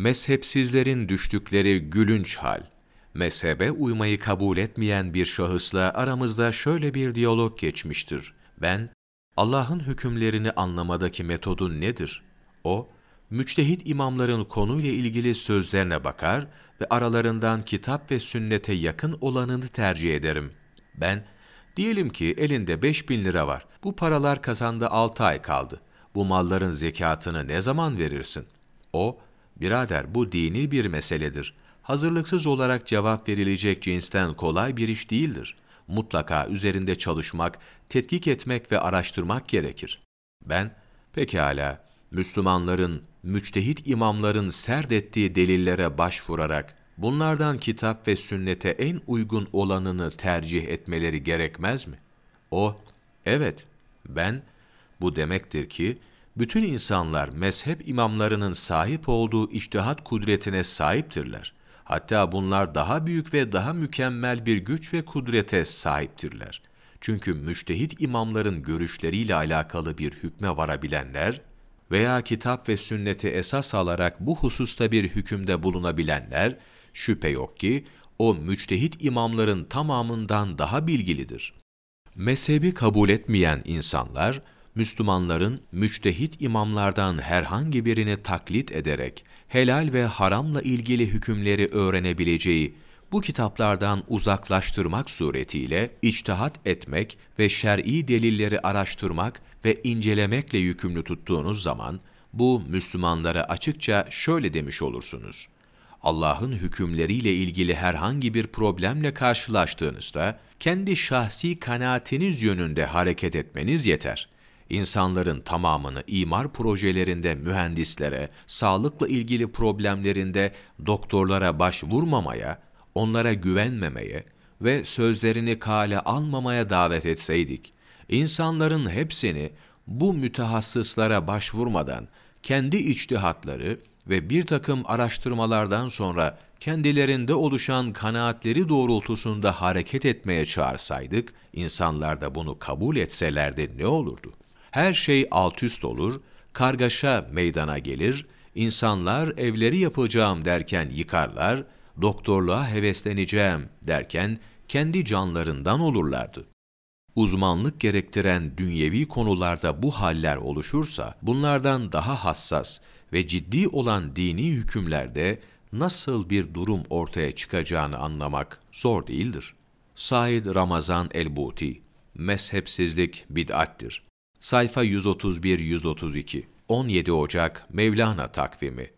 Mezhepsizlerin düştükleri gülünç hal. Mezhebe uymayı kabul etmeyen bir şahısla aramızda şöyle bir diyalog geçmiştir. Ben, Allah'ın hükümlerini anlamadaki metodun nedir? O, müçtehit imamların konuyla ilgili sözlerine bakar ve aralarından kitap ve sünnete yakın olanını tercih ederim. Ben, diyelim ki elinde 5000 lira var. Bu paralar kazandı 6 ay kaldı. Bu malların zekatını ne zaman verirsin? O, birader bu dini bir meseledir. Hazırlıksız olarak cevap verilecek cinsten kolay bir iş değildir. Mutlaka üzerinde çalışmak, tetkik etmek ve araştırmak gerekir. Ben, pekala, Müslümanların, müçtehit imamların serd ettiği delillere başvurarak, bunlardan kitap ve sünnete en uygun olanını tercih etmeleri gerekmez mi? O, evet, ben, bu demektir ki, bütün insanlar mezhep imamlarının sahip olduğu içtihat kudretine sahiptirler. Hatta bunlar daha büyük ve daha mükemmel bir güç ve kudrete sahiptirler. Çünkü müştehit imamların görüşleriyle alakalı bir hükme varabilenler veya kitap ve sünneti esas alarak bu hususta bir hükümde bulunabilenler, şüphe yok ki o müçtehit imamların tamamından daha bilgilidir. Mezhebi kabul etmeyen insanlar, Müslümanların müçtehit imamlardan herhangi birini taklit ederek helal ve haramla ilgili hükümleri öğrenebileceği bu kitaplardan uzaklaştırmak suretiyle içtihat etmek ve şer'i delilleri araştırmak ve incelemekle yükümlü tuttuğunuz zaman bu Müslümanlara açıkça şöyle demiş olursunuz. Allah'ın hükümleriyle ilgili herhangi bir problemle karşılaştığınızda kendi şahsi kanaatiniz yönünde hareket etmeniz yeter insanların tamamını imar projelerinde mühendislere, sağlıkla ilgili problemlerinde doktorlara başvurmamaya, onlara güvenmemeye ve sözlerini kale almamaya davet etseydik, insanların hepsini bu mütehassıslara başvurmadan kendi içtihatları ve bir takım araştırmalardan sonra kendilerinde oluşan kanaatleri doğrultusunda hareket etmeye çağırsaydık, insanlar da bunu kabul etselerdi ne olurdu? Her şey alt üst olur, kargaşa meydana gelir, insanlar evleri yapacağım derken yıkarlar, doktorluğa hevesleneceğim derken kendi canlarından olurlardı. Uzmanlık gerektiren dünyevi konularda bu haller oluşursa, bunlardan daha hassas ve ciddi olan dini hükümlerde nasıl bir durum ortaya çıkacağını anlamak zor değildir. Said Ramazan el-Buti, Mezhepsizlik bid'attir. Sayfa 131-132 17 Ocak Mevlana takvimi